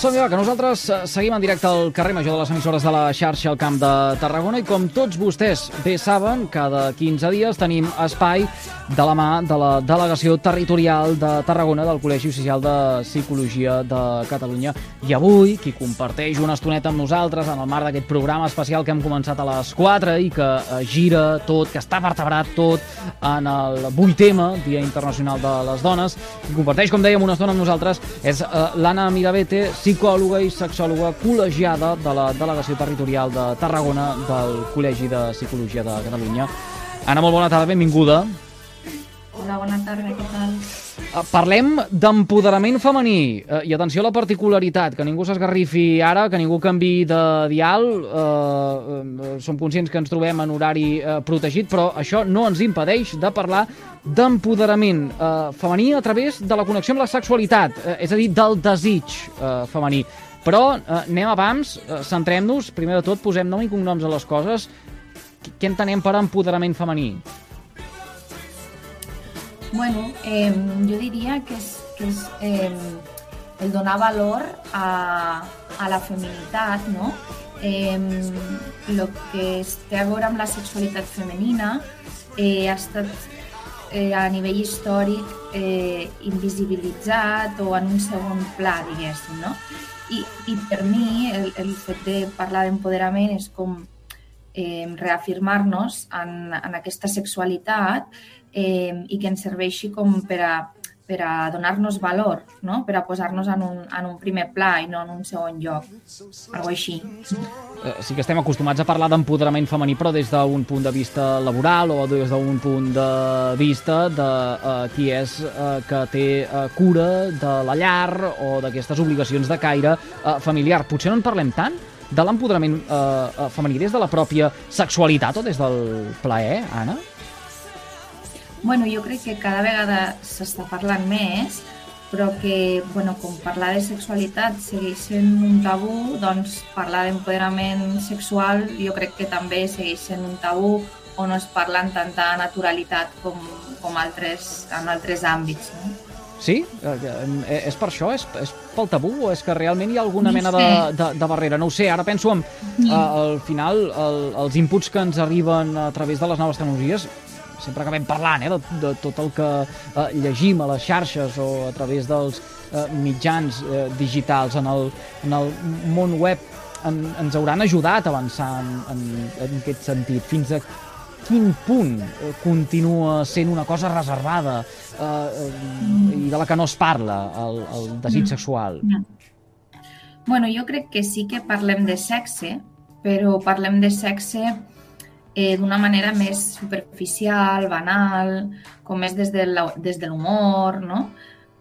som que nosaltres eh, seguim en directe al carrer Major de les emissores de la xarxa al Camp de Tarragona i com tots vostès bé saben, cada 15 dies tenim espai de la mà de la Delegació Territorial de Tarragona del Col·legi Oficial de Psicologia de Catalunya. I avui, qui comparteix una estoneta amb nosaltres en el marc d'aquest programa especial que hem començat a les 4 i que eh, gira tot, que està vertebrat tot en el 8M, Dia Internacional de les Dones, qui comparteix, com dèiem, una estona amb nosaltres és eh, l'Anna Mirabete, psicòloga i sexòloga col·legiada de la Delegació Territorial de Tarragona del Col·legi de Psicologia de Catalunya. Anna, molt bona tarda, benvinguda. Hola, bona tarda, què tal? Eh, parlem d'empoderament femení. Uh, I atenció a la particularitat, que ningú s'esgarrifi ara, que ningú canvi de dial. Uh, uh, som conscients que ens trobem en horari uh, protegit, però això no ens impedeix de parlar d'empoderament uh, femení a través de la connexió amb la sexualitat, uh, és a dir, del desig uh, femení. Però uh, anem abans, uh, centrem-nos, primer de tot posem nom i cognoms a les coses. Què entenem per empoderament femení? Bueno, eh, jo diria que és, que és eh, el donar valor a, a la feminitat, no? Eh, el que es té a veure amb la sexualitat femenina eh, ha estat eh, a nivell històric eh, invisibilitzat o en un segon pla, diguéssim, no? I, i per mi el, el fet de parlar d'empoderament és com eh, reafirmar-nos en, en aquesta sexualitat eh, i que ens serveixi com per a, per a donar-nos valor, no? per a posar-nos en, un, en un primer pla i no en un segon lloc, algo així. Eh, sí que estem acostumats a parlar d'empoderament femení, però des d'un punt de vista laboral o des d'un punt de vista de uh, qui és uh, que té uh, cura de la llar o d'aquestes obligacions de caire uh, familiar. Potser no en parlem tant de l'empoderament uh, femení des de la pròpia sexualitat o des del plaer, Anna? Bueno, jo crec que cada vegada s'està parlant més, però que, bueno, com parlar de sexualitat segueix sent un tabú, doncs parlar d'empoderament sexual jo crec que també segueix sent un tabú o no es parla amb tanta naturalitat com, com altres, en altres àmbits. No? Sí? Eh, és per això? És, és pel tabú? O és que realment hi ha alguna mena de, de, de barrera? No ho sé, ara penso en, uh, al final, el, els inputs que ens arriben a través de les noves tecnologies sempre acabem parlant eh, de, de tot el que eh, llegim a les xarxes o a través dels eh, mitjans eh, digitals en el, en el món web en, ens hauran ajudat a avançar en, en, en aquest sentit. Fins a quin punt eh, continua sent una cosa reservada eh, eh, i de la que no es parla, el, el desig mm. sexual? Bueno, jo crec que sí que parlem de sexe, però parlem de sexe eh, d'una manera més superficial, banal, com més des de l'humor, no?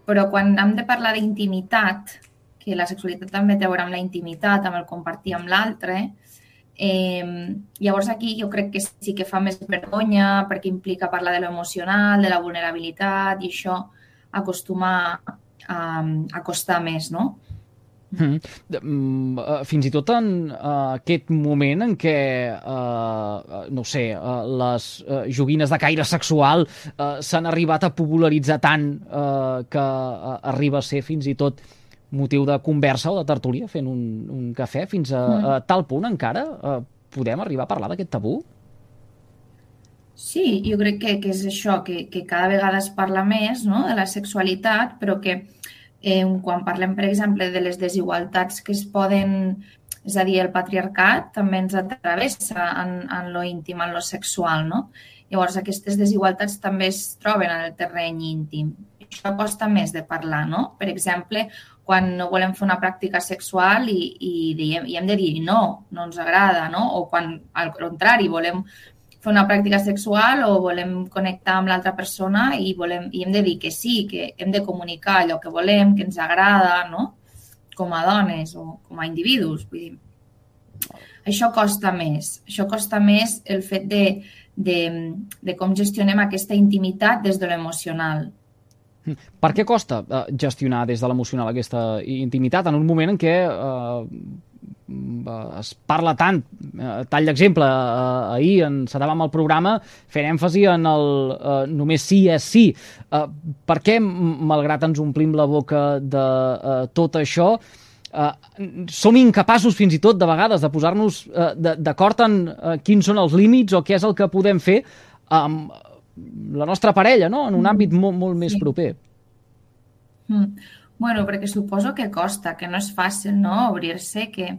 Però quan hem de parlar d'intimitat, que la sexualitat també té a veure amb la intimitat, amb el compartir amb l'altre, eh, llavors aquí jo crec que sí que fa més vergonya perquè implica parlar de l'emocional, de la vulnerabilitat i això acostuma a, a costar més, no? Mm. Mm, uh, fins i tot en uh, aquest moment en què, uh, no sé, uh, les uh, joguines de caire sexual uh, s'han arribat a popularitzar tant uh, que uh, arriba a ser fins i tot motiu de conversa o de tertúlia fent un, un cafè, fins a, mm. a tal punt encara uh, podem arribar a parlar d'aquest tabú? Sí, jo crec que, que és això, que, que cada vegada es parla més no? de la sexualitat, però que Eh, quan parlem, per exemple, de les desigualtats que es poden... És a dir, el patriarcat també ens atravessa en, en lo íntim, en lo sexual, no? Llavors, aquestes desigualtats també es troben en el terreny íntim. Això costa més de parlar, no? Per exemple, quan no volem fer una pràctica sexual i, i, diem, i hem de dir no, no ens agrada, no? O quan, al contrari, volem fer una pràctica sexual o volem connectar amb l'altra persona i, volem, i hem de dir que sí, que hem de comunicar allò que volem, que ens agrada, no? com a dones o com a individus. Vull dir, això costa més. Això costa més el fet de, de, de com gestionem aquesta intimitat des de l'emocional. Per què costa uh, gestionar des de l'emocional aquesta intimitat en un moment en què uh, es parla tant, eh, tall d'exemple, eh, ahir encetàvem el programa fent èmfasi en el eh, només sí és sí. Eh, per què, malgrat ens omplim la boca de eh, tot això, eh, som incapaços fins i tot de vegades de posar-nos eh, d'acord en eh, quins són els límits o què és el que podem fer amb la nostra parella, no? en un àmbit molt, molt més proper. Mm. Bueno, perquè suposo que costa, que no és fàcil no? obrir-se, que,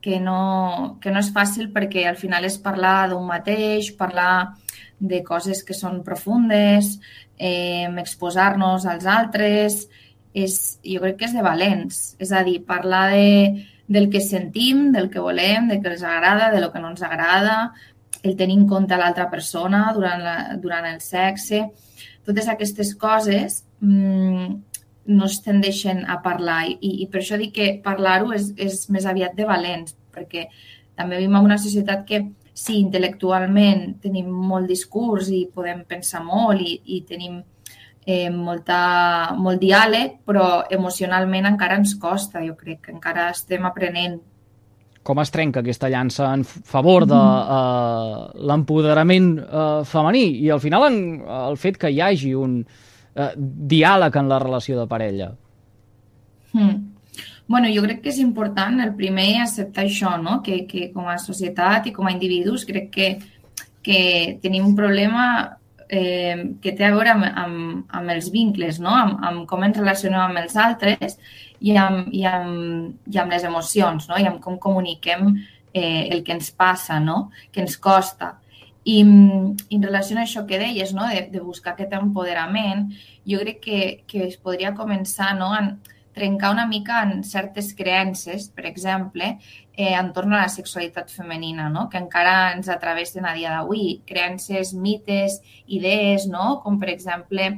que, no, que no és fàcil perquè al final és parlar d'un mateix, parlar de coses que són profundes, eh, exposar-nos als altres, és, jo crec que és de valents. És a dir, parlar de, del que sentim, del que volem, del que ens agrada, de lo que no ens agrada, el tenir en compte l'altra persona durant, la, durant el sexe. Totes aquestes coses mmm, no es tendeixen a parlar. I, i per això dic que parlar-ho és, és més aviat de valents, perquè també vivim en una societat que sí, intel·lectualment tenim molt discurs i podem pensar molt i, i tenim eh, molta, molt diàleg, però emocionalment encara ens costa, jo crec que encara estem aprenent. Com es trenca aquesta llança en favor de uh, l'empoderament uh, femení? I al final en, el fet que hi hagi un uh, diàleg en la relació de parella? Mm. Bueno, jo crec que és important el primer acceptar això, no? que, que com a societat i com a individus crec que, que tenim un problema eh, que té a veure amb, amb, amb els vincles, no? amb, amb com ens relacionem amb els altres i amb, i amb, i amb les emocions, no? i amb com comuniquem eh, el que ens passa, no? que ens costa. I, I en relació a això que deies, no? de, de buscar aquest empoderament, jo crec que, que es podria començar no? en trencar una mica en certes creences, per exemple, eh, entorn a la sexualitat femenina, no? que encara ens atravessen a dia d'avui. Creences, mites, idees, no? com per exemple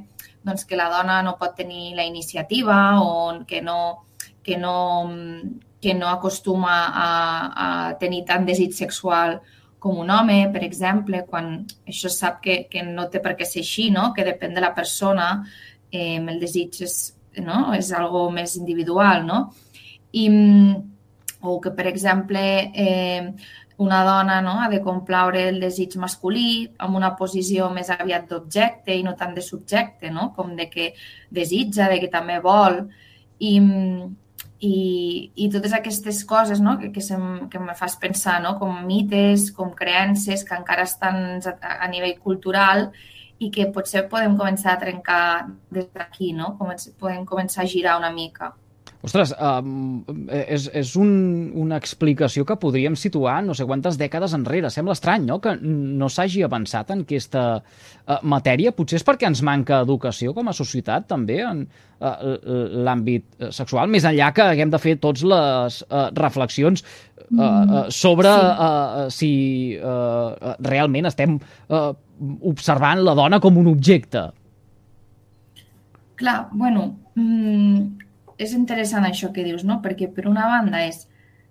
doncs, que la dona no pot tenir la iniciativa o que no, que no, que no acostuma a, a tenir tant desig sexual com un home, per exemple, quan això sap que, que no té per què ser així, no? que depèn de la persona, eh, el desig és, no? és algo més individual, no? I, o que, per exemple, eh, una dona no, ha de complaure el desig masculí amb una posició més aviat d'objecte i no tant de subjecte, no? com de que desitja, de que també vol. I, i, i totes aquestes coses no? que, que, sem, que me fas pensar no? com mites, com creences que encara estan a, a nivell cultural i que potser podem començar a trencar des d'aquí, no? podem començar a girar una mica. Ostres, um, és, és un, una explicació que podríem situar no sé quantes dècades enrere. Sembla estrany, no?, que no s'hagi avançat en aquesta uh, matèria. Potser és perquè ens manca educació com a societat, també, en uh, l'àmbit sexual, més enllà que haguem de fer tots les uh, reflexions uh, uh, sobre uh, si uh, realment estem uh, observant la dona com un objecte. Clar, bueno, mmm, és interessant això que dius, no? Perquè per una banda és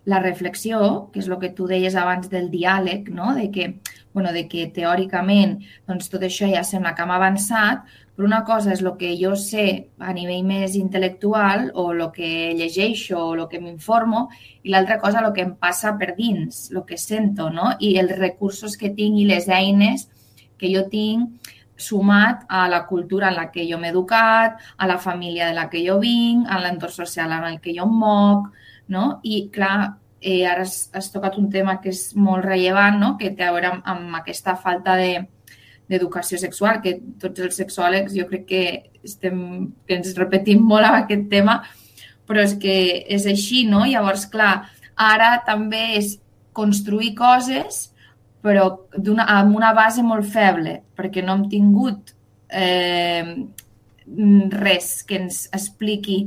la reflexió, que és el que tu deies abans del diàleg, no? de, que, bueno, de que teòricament doncs, tot això ja sembla que hem avançat, però una cosa és el que jo sé a nivell més intel·lectual o el que llegeixo o el que m'informo i l'altra cosa el que em passa per dins, el que sento no? i els recursos que tinc i les eines que jo tinc sumat a la cultura en la que jo m'he educat, a la família de la que jo vinc, a l'entorn social en el que jo em moc, no? I, clar, eh, ara has, has tocat un tema que és molt rellevant, no? que té a veure amb, amb aquesta falta de, d'educació sexual, que tots els sexòlegs jo crec que, estem, que ens repetim molt amb aquest tema, però és que és així, no? Llavors, clar, ara també és construir coses però una, amb una base molt feble, perquè no hem tingut eh, res que ens expliqui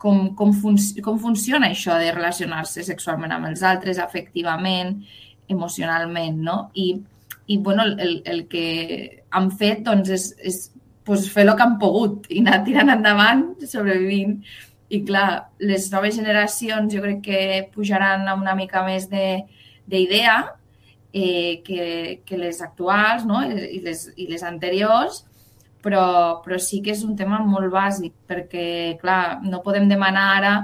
com, com, fun com funciona això de relacionar-se sexualment amb els altres, afectivament, emocionalment, no? I, i bueno, el, el que han fet doncs, és, és pues, fer el que han pogut i anar tirant endavant, sobrevivint. I clar, les noves generacions jo crec que pujaran una mica més d'idea eh, que, que les actuals no? I, les, i les anteriors, però, però sí que és un tema molt bàsic, perquè, clar, no podem demanar ara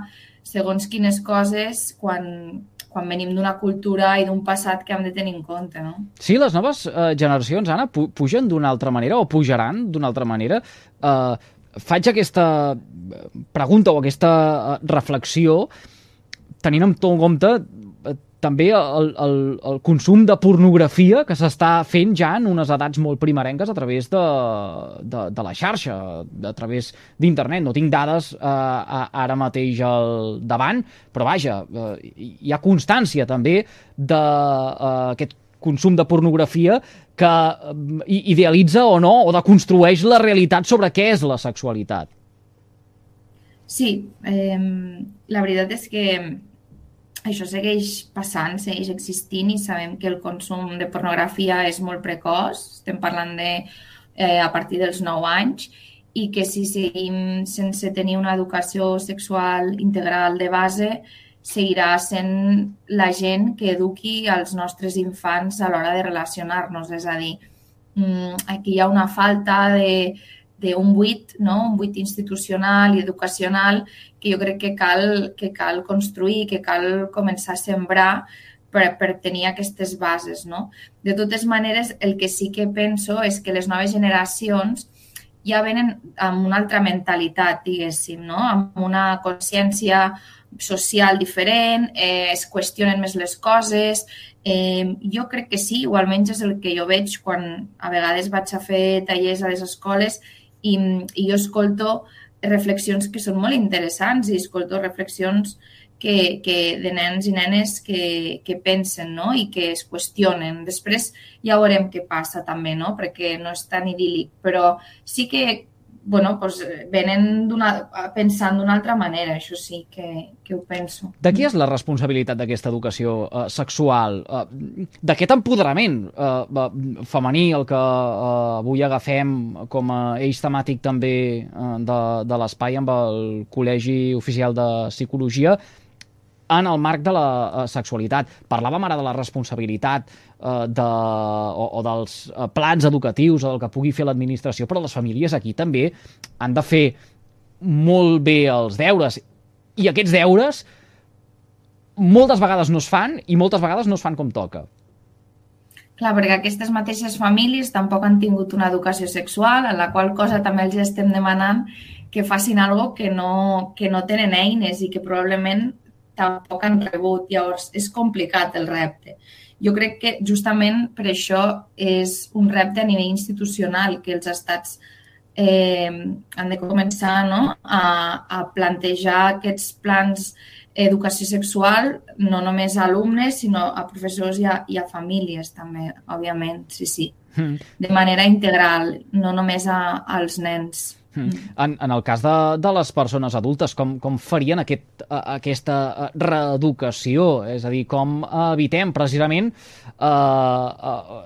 segons quines coses quan, quan venim d'una cultura i d'un passat que hem de tenir en compte, no? Sí, les noves eh, generacions, Anna, pu pugen d'una altra manera o pujaran d'una altra manera. Eh, faig aquesta pregunta o aquesta eh, reflexió tenint en compte també el, el, el consum de pornografia que s'està fent ja en unes edats molt primerenques a través de, de, de la xarxa, a través d'internet. No tinc dades eh, ara mateix al davant, però vaja, eh, hi ha constància també d'aquest eh, consum de pornografia que eh, idealitza o no, o deconstrueix la realitat sobre què és la sexualitat. Sí, eh, la veritat és que això segueix passant, segueix existint i sabem que el consum de pornografia és molt precoç, estem parlant de eh, a partir dels 9 anys, i que si seguim sense tenir una educació sexual integral de base, seguirà sent la gent que eduqui els nostres infants a l'hora de relacionar-nos. És a dir, mm, aquí hi ha una falta de, d'un buit, no? un buit institucional i educacional que jo crec que cal, que cal construir, que cal començar a sembrar per, per tenir aquestes bases. No? De totes maneres, el que sí que penso és que les noves generacions ja venen amb una altra mentalitat, diguéssim, no? amb una consciència social diferent, eh, es qüestionen més les coses. Eh, jo crec que sí, o almenys és el que jo veig quan a vegades vaig a fer tallers a les escoles i, i jo escolto reflexions que són molt interessants i escolto reflexions que, que de nens i nenes que, que pensen no? i que es qüestionen. Després ja veurem què passa també, no? perquè no és tan idíl·lic, però sí que bueno, doncs venen pensant d'una altra manera, això sí que, que ho penso. De qui és la responsabilitat d'aquesta educació uh, sexual? Uh, D'aquest empoderament uh, femení, el que uh, avui agafem com a eix temàtic també uh, de, de l'espai amb el Col·legi Oficial de Psicologia, en el marc de la sexualitat. Parlàvem ara de la responsabilitat de, o, o dels uh, plans educatius o del que pugui fer l'administració, però les famílies aquí també han de fer molt bé els deures. I aquests deures moltes vegades no es fan i moltes vegades no es fan com toca. Clar, perquè aquestes mateixes famílies tampoc han tingut una educació sexual, en la qual cosa també els estem demanant que facin algo que no, que no tenen eines i que probablement tampoc han rebut. Llavors, és complicat el repte. Jo crec que justament per això és un repte a nivell institucional, que els estats eh, han de començar no? a, a plantejar aquests plans educació sexual no només a alumnes, sinó a professors i a, i a famílies també, òbviament, sí, sí. Mm. De manera integral, no només a, als nens. Mm. En, en el cas de, de les persones adultes, com, com farien aquest, aquesta reeducació? És a dir, com evitem precisament eh, uh,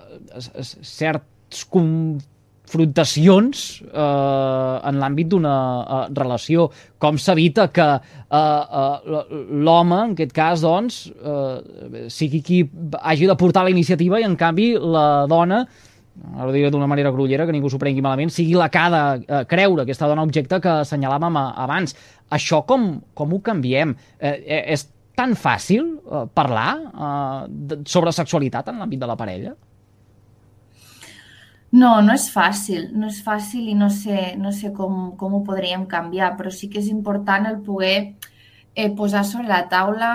certs confrontacions eh, en l'àmbit d'una uh, relació? Com s'evita que eh, uh, l'home, en aquest cas, doncs, eh, sigui qui hagi de portar la iniciativa i, en canvi, la dona ara ho diré d'una manera grullera, que ningú s'ho prengui malament, sigui la que ha de eh, creure aquesta dona objecte que assenyalàvem abans. Això com, com ho canviem? Eh, eh, és tan fàcil eh, parlar eh, sobre sexualitat en l'àmbit de la parella? No, no és fàcil, no és fàcil i no sé, no sé com, com ho podríem canviar, però sí que és important el poder eh, posar sobre la taula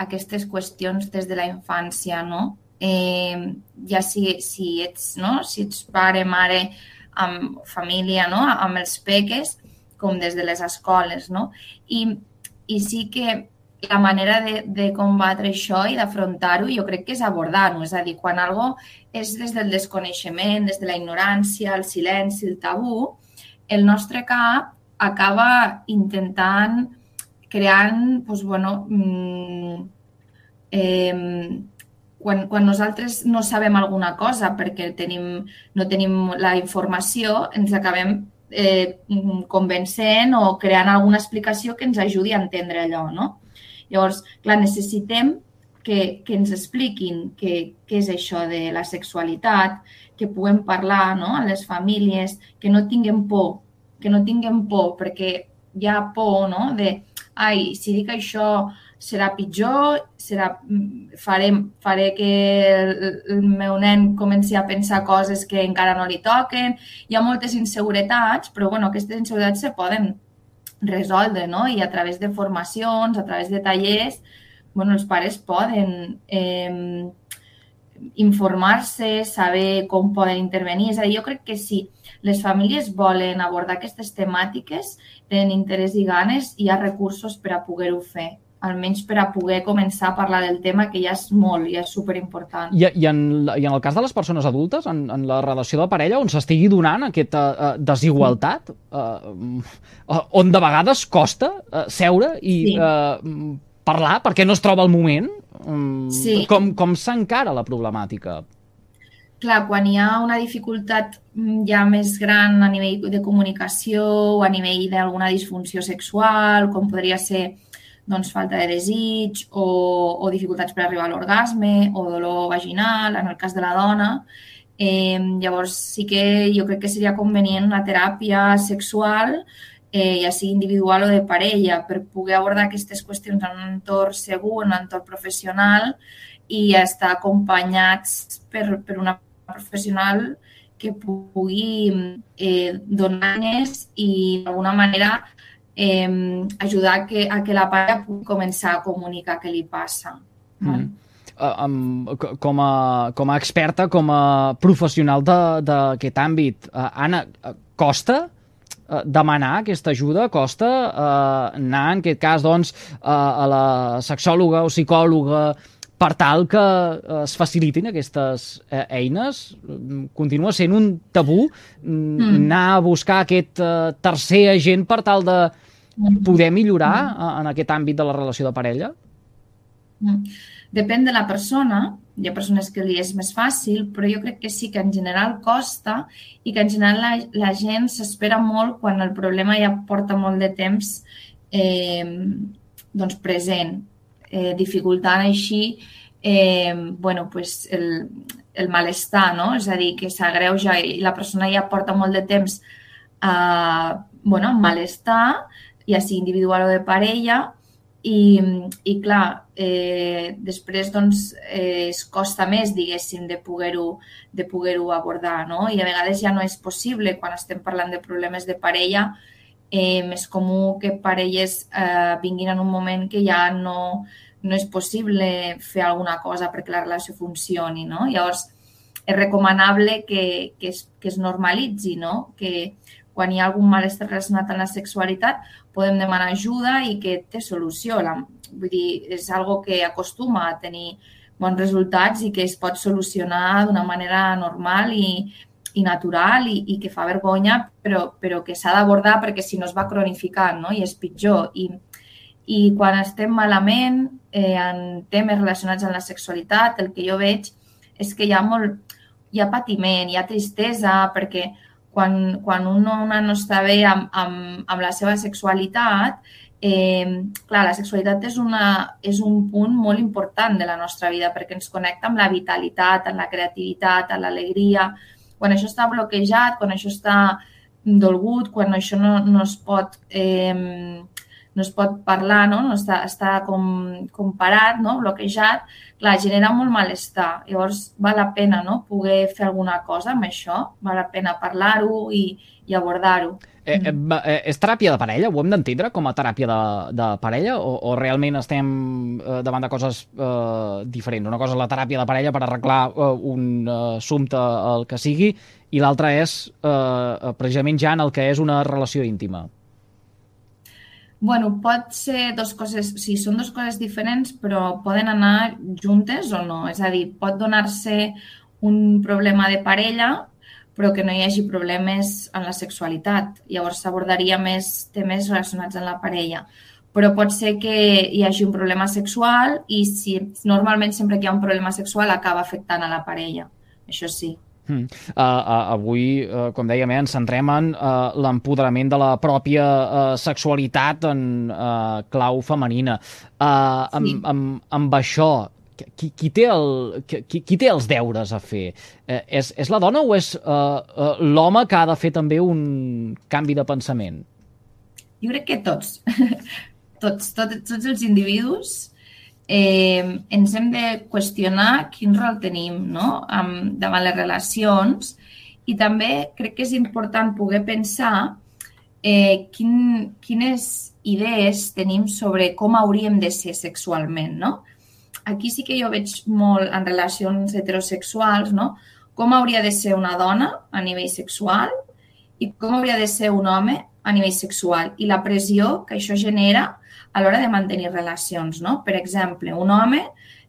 aquestes qüestions des de la infància, no? Eh, ja si, si, ets, no? si ets pare, mare, amb família, no? amb els peques, com des de les escoles. No? I, I sí que la manera de, de combatre això i d'afrontar-ho jo crec que és abordar-ho. És a dir, quan algo és des del desconeixement, des de la ignorància, el silenci, el tabú, el nostre cap acaba intentant creant doncs, bueno, mm, eh, quan, quan nosaltres no sabem alguna cosa perquè tenim, no tenim la informació, ens acabem eh, convencent o creant alguna explicació que ens ajudi a entendre allò, no? Llavors, clar, necessitem que, que ens expliquin què, és això de la sexualitat, que puguem parlar no? a les famílies, que no tinguem por, que no tinguem por, perquè hi ha por no? de, ai, si dic això serà pitjor, serà, faré, faré que el, el meu nen comenci a pensar coses que encara no li toquen. Hi ha moltes inseguretats, però bueno, aquestes inseguretats se poden resoldre, no? I a través de formacions, a través de tallers, bueno, els pares poden eh, informar-se, saber com poden intervenir. És a dir, jo crec que si les famílies volen abordar aquestes temàtiques, tenen interès i ganes, hi ha recursos per a poder-ho fer almenys per a poder començar a parlar del tema, que ja és molt, ja és superimportant. I, i, en, I en el cas de les persones adultes, en, en la relació de parella, on s'estigui donant aquesta uh, desigualtat, uh, on de vegades costa uh, seure i sí. uh, parlar perquè no es troba el moment, um, sí. com, com s'encara la problemàtica? Clar, quan hi ha una dificultat mm, ja més gran a nivell de comunicació o a nivell d'alguna disfunció sexual, com podria ser doncs, falta de desig o, o dificultats per arribar a l'orgasme o dolor vaginal, en el cas de la dona. Eh, llavors, sí que jo crec que seria convenient una teràpia sexual, eh, ja sigui individual o de parella, per poder abordar aquestes qüestions en un entorn segur, en un entorn professional i estar acompanyats per, per una professional que pugui eh, donar-nos i d'alguna manera eh, ajudar a que, a que la parella pugui començar a comunicar què li passa. Mm. Uh, um, com, a, com a experta, com a professional d'aquest àmbit, uh, Anna, uh, costa uh, demanar aquesta ajuda? Costa uh, anar, en aquest cas, doncs, uh, a la sexòloga o psicòloga per tal que es facilitin aquestes eh, eines? Continua sent un tabú mm. anar a buscar aquest eh, tercer agent per tal de poder millorar mm. en aquest àmbit de la relació de parella? Mm. Depèn de la persona. Hi ha persones que li és més fàcil, però jo crec que sí que en general costa i que en general la, la gent s'espera molt quan el problema ja porta molt de temps eh, doncs present, eh, dificultant així eh, bueno, pues el, el malestar, no? És a dir, que s'agreuja i la persona ja porta molt de temps eh, bueno, malestar, ja sigui individual o de parella, i, i clar, eh, després doncs, eh, es costa més, diguéssim, de poder-ho de poder abordar, no? I a vegades ja no és possible, quan estem parlant de problemes de parella, eh, és comú que parelles eh, vinguin en un moment que ja no, no és possible fer alguna cosa perquè la relació funcioni, no? Llavors, és recomanable que, que, es, que es normalitzi, no? Que quan hi ha algun malestar relacionat amb la sexualitat, podem demanar ajuda i que té solució. La, vull dir, és algo que acostuma a tenir bons resultats i que es pot solucionar d'una manera normal i, i natural i, i que fa vergonya, però, però que s'ha d'abordar perquè si no es va cronificant no? i és pitjor. I, i quan estem malament eh, en temes relacionats amb la sexualitat, el que jo veig és que hi ha molt, hi ha patiment, hi ha tristesa, perquè quan, quan un o una no està bé amb, amb, amb la seva sexualitat, eh, clar, la sexualitat és, una, és un punt molt important de la nostra vida perquè ens connecta amb la vitalitat, amb la creativitat, amb l'alegria. Quan això està bloquejat, quan això està dolgut, quan això no, no es pot eh, no es pot parlar, no? no està, està com, com parat, no? bloquejat, clar, genera molt malestar. Llavors, val la pena no? poder fer alguna cosa amb això, val la pena parlar-ho i, i abordar-ho. Eh, eh, eh, és teràpia de parella? Ho hem d'entendre com a teràpia de, de parella? O, o realment estem eh, davant de coses eh, diferents? Una cosa és la teràpia de parella per arreglar eh, un eh, assumpte, el que sigui, i l'altra és eh, precisament ja en el que és una relació íntima. Bueno, pot ser dos coses, sí, són dues coses diferents, però poden anar juntes o no. És a dir, pot donar-se un problema de parella, però que no hi hagi problemes en la sexualitat. Llavors s'abordaria més temes relacionats amb la parella. Però pot ser que hi hagi un problema sexual i si normalment sempre que hi ha un problema sexual acaba afectant a la parella. Això sí. Uh, uh, avui, uh, com dèiem, eh, ens centrem en uh, l'empoderament de la pròpia uh, sexualitat en uh, clau femenina. Uh, amb, sí. amb, amb això, qui, qui, té el, qui, qui té els deures a fer? Uh, és, és la dona o és uh, uh, l'home que ha de fer també un canvi de pensament? Jo crec que tots. tots, tots, tots els individus eh, ens hem de qüestionar quin rol tenim no? Amb, davant les relacions i també crec que és important poder pensar eh, quin, quines idees tenim sobre com hauríem de ser sexualment, no? Aquí sí que jo veig molt en relacions heterosexuals, no? Com hauria de ser una dona a nivell sexual i com hauria de ser un home a nivell sexual i la pressió que això genera a l'hora de mantenir relacions, no? Per exemple, un home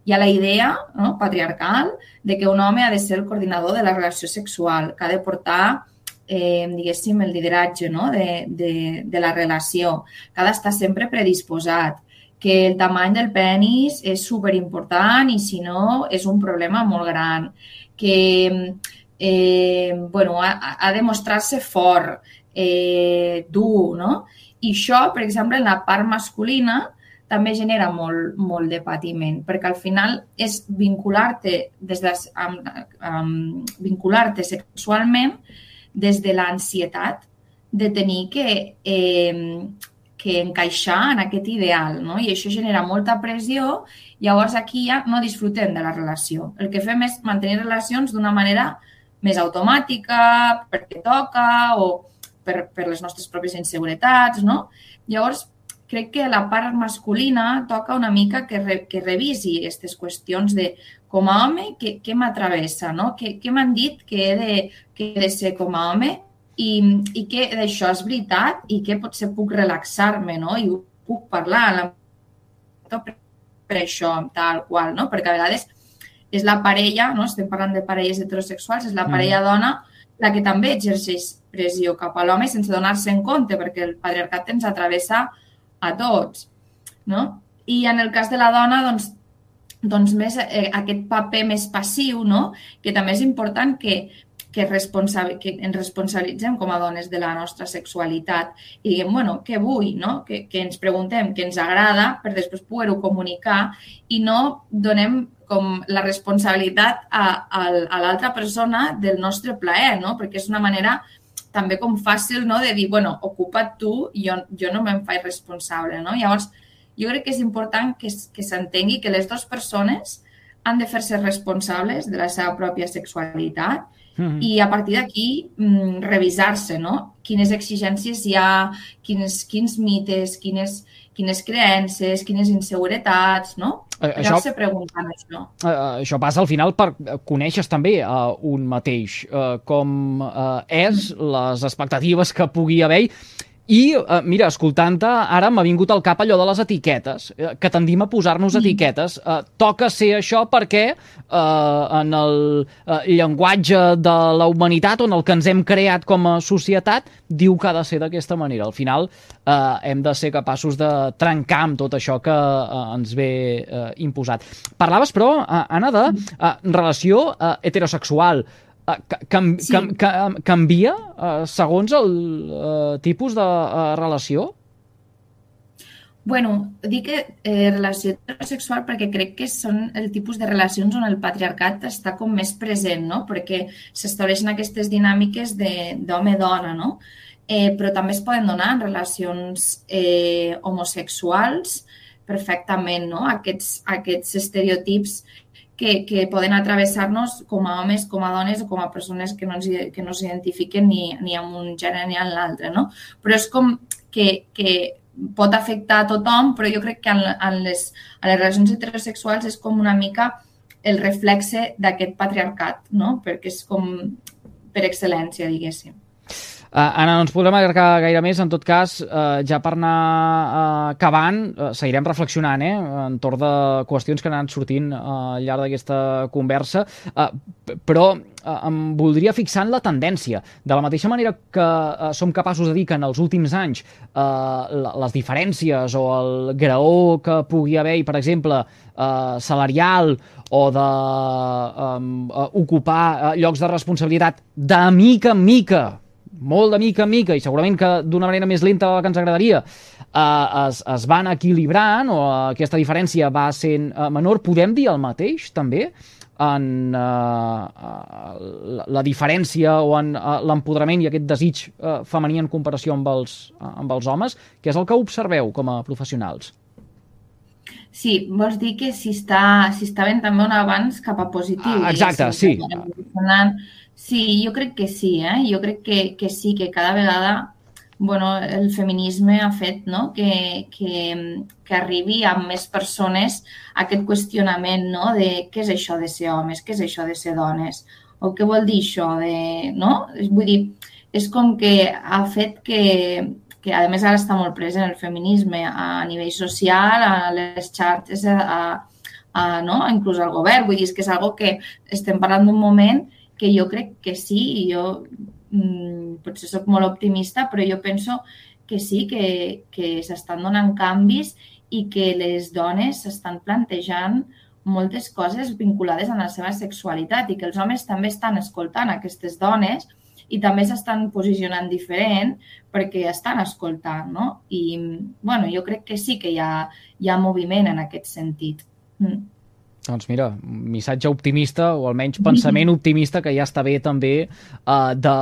hi ha la idea no, patriarcal de que un home ha de ser el coordinador de la relació sexual, que ha de portar eh, diguéssim, el lideratge no? de, de, de la relació, que ha d'estar sempre predisposat, que el tamany del penis és superimportant i si no és un problema molt gran, que eh, bueno, ha, ha de mostrar-se fort, eh, dur, no? I això, per exemple, en la part masculina, també genera molt, molt de patiment, perquè al final és vincular-te des de, amb, vincular-te sexualment des de l'ansietat de tenir que, eh, que encaixar en aquest ideal, no? I això genera molta pressió, llavors aquí ja no disfrutem de la relació. El que fem és mantenir relacions d'una manera més automàtica, perquè toca o per, per les nostres pròpies inseguretats, no? Llavors, crec que la part masculina toca una mica que, re, que revisi aquestes qüestions de com a home, què, què m'atravessa, no? Què, què m'han dit que he, de, que he de ser com a home i, i que d'això és veritat i que potser puc relaxar-me, no? I ho puc parlar la... per, per això, tal qual, no? Perquè a vegades és la parella, no? estem parlant de parelles heterosexuals, és la mm. parella mm. dona la que també exerceix pressió cap a l'home sense donar-se en compte, perquè el patriarcat ens atravessa a tots, no? I en el cas de la dona, doncs, doncs més eh, aquest paper més passiu, no? que també és important que, que, responsabil que ens responsabilitzem com a dones de la nostra sexualitat i diguem, bueno, què vull, no? que, que ens preguntem què ens agrada per després poder-ho comunicar i no donem com la responsabilitat a, a, a l'altra persona del nostre plaer, no? perquè és una manera també com fàcil no? de dir, bueno, ocupa't tu, jo, jo no me'n faig responsable. No? Llavors, jo crec que és important que, que s'entengui que les dues persones han de fer-se responsables de la seva pròpia sexualitat mm -hmm. i a partir d'aquí mm, revisar-se, no? Quines exigències hi ha, quins, quins mites, quines, quines creences, quines inseguretats, no? Eh, això, se preguntant això. Eh, això passa al final per conèixer també uh, un mateix, uh, com uh, és, les expectatives que pugui haver i, eh, mira, escoltant-te, ara m'ha vingut al cap allò de les etiquetes, eh, que tendim a posar-nos mm. etiquetes. Eh, toca ser això perquè eh, en el eh, llenguatge de la humanitat, on el que ens hem creat com a societat, diu que ha de ser d'aquesta manera. Al final eh, hem de ser capaços de trencar amb tot això que eh, ens ve eh, imposat. Parlaves, però, eh, Anna, de eh, relació eh, heterosexual. Cam, sí. cam, cam, canvia uh, segons el uh, tipus de uh, relació? Bueno, dic que eh, relació heterosexual perquè crec que són el tipus de relacions on el patriarcat està com més present, no? Perquè s'estableixen aquestes dinàmiques d'home-dona, no? Eh, però també es poden donar en relacions eh, homosexuals perfectament, no? Aquests, aquests estereotips que, que poden atravessar-nos com a homes, com a dones o com a persones que no ens, que no s'identifiquen ni, ni amb un gènere ni amb l'altre, no? Però és com que, que pot afectar a tothom, però jo crec que en, en, les, en les relacions heterosexuals és com una mica el reflexe d'aquest patriarcat, no? Perquè és com per excel·lència, diguéssim. Uh, Anna, no ens podrem allargar gaire més. En tot cas, uh, ja per anar uh, acabant, uh, seguirem reflexionant eh, entorn de qüestions que han anat sortint uh, al llarg d'aquesta conversa, uh, però uh, em voldria fixar en la tendència. De la mateixa manera que uh, som capaços de dir que en els últims anys uh, les diferències o el graó que pugui haver-hi, per exemple, uh, salarial o de um, uh, ocupar uh, llocs de responsabilitat de mica en mica, molt de mica en mica i segurament que d'una manera més lenta de la que ens agradaria eh, es, es van equilibrant o aquesta diferència va sent eh, menor, podem dir el mateix també en eh, la, la diferència o en eh, l'empoderament i aquest desig eh, femení en comparació amb els, eh, amb els homes, que és el que observeu com a professionals? Sí, vols dir que si està, si està ben també un avanç cap a positiu. Ah, exacte, sí. Sí, jo crec que sí, eh? Jo crec que, que sí, que cada vegada bueno, el feminisme ha fet no? que, que, que arribi a més persones a aquest qüestionament no? de què és això de ser homes, què és això de ser dones, o què vol dir això de... No? Vull dir, és com que ha fet que, que a més ara està molt present el feminisme a nivell social, a les xarxes, a, a, no? inclús al govern. Vull dir, és que és algo que estem parlant d'un moment que jo crec que sí, i jo mmm, potser sóc molt optimista, però jo penso que sí, que, que s'estan donant canvis i que les dones s'estan plantejant moltes coses vinculades a la seva sexualitat i que els homes també estan escoltant aquestes dones i també s'estan posicionant diferent perquè estan escoltant, no? I, bueno, jo crec que sí que hi ha, hi ha moviment en aquest sentit. Mm. Doncs mira, missatge optimista o almenys pensament optimista que ja està bé també uh, de,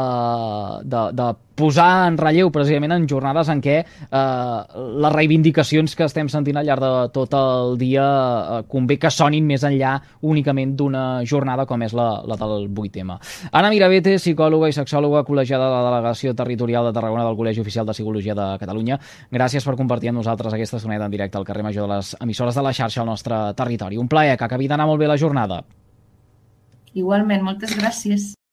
de, de posar en relleu precisament en jornades en què eh, les reivindicacions que estem sentint al llarg de tot el dia eh, convé que sonin més enllà únicament d'una jornada com és la, la del 8M. Anna Mirabete, psicòloga i sexòloga col·legiada de la Delegació Territorial de Tarragona del Col·legi Oficial de Psicologia de Catalunya. Gràcies per compartir amb nosaltres aquesta estoneta en directe al carrer Major de les emissores de la xarxa al nostre territori. Un plaer, que acabi d'anar molt bé la jornada. Igualment, moltes gràcies.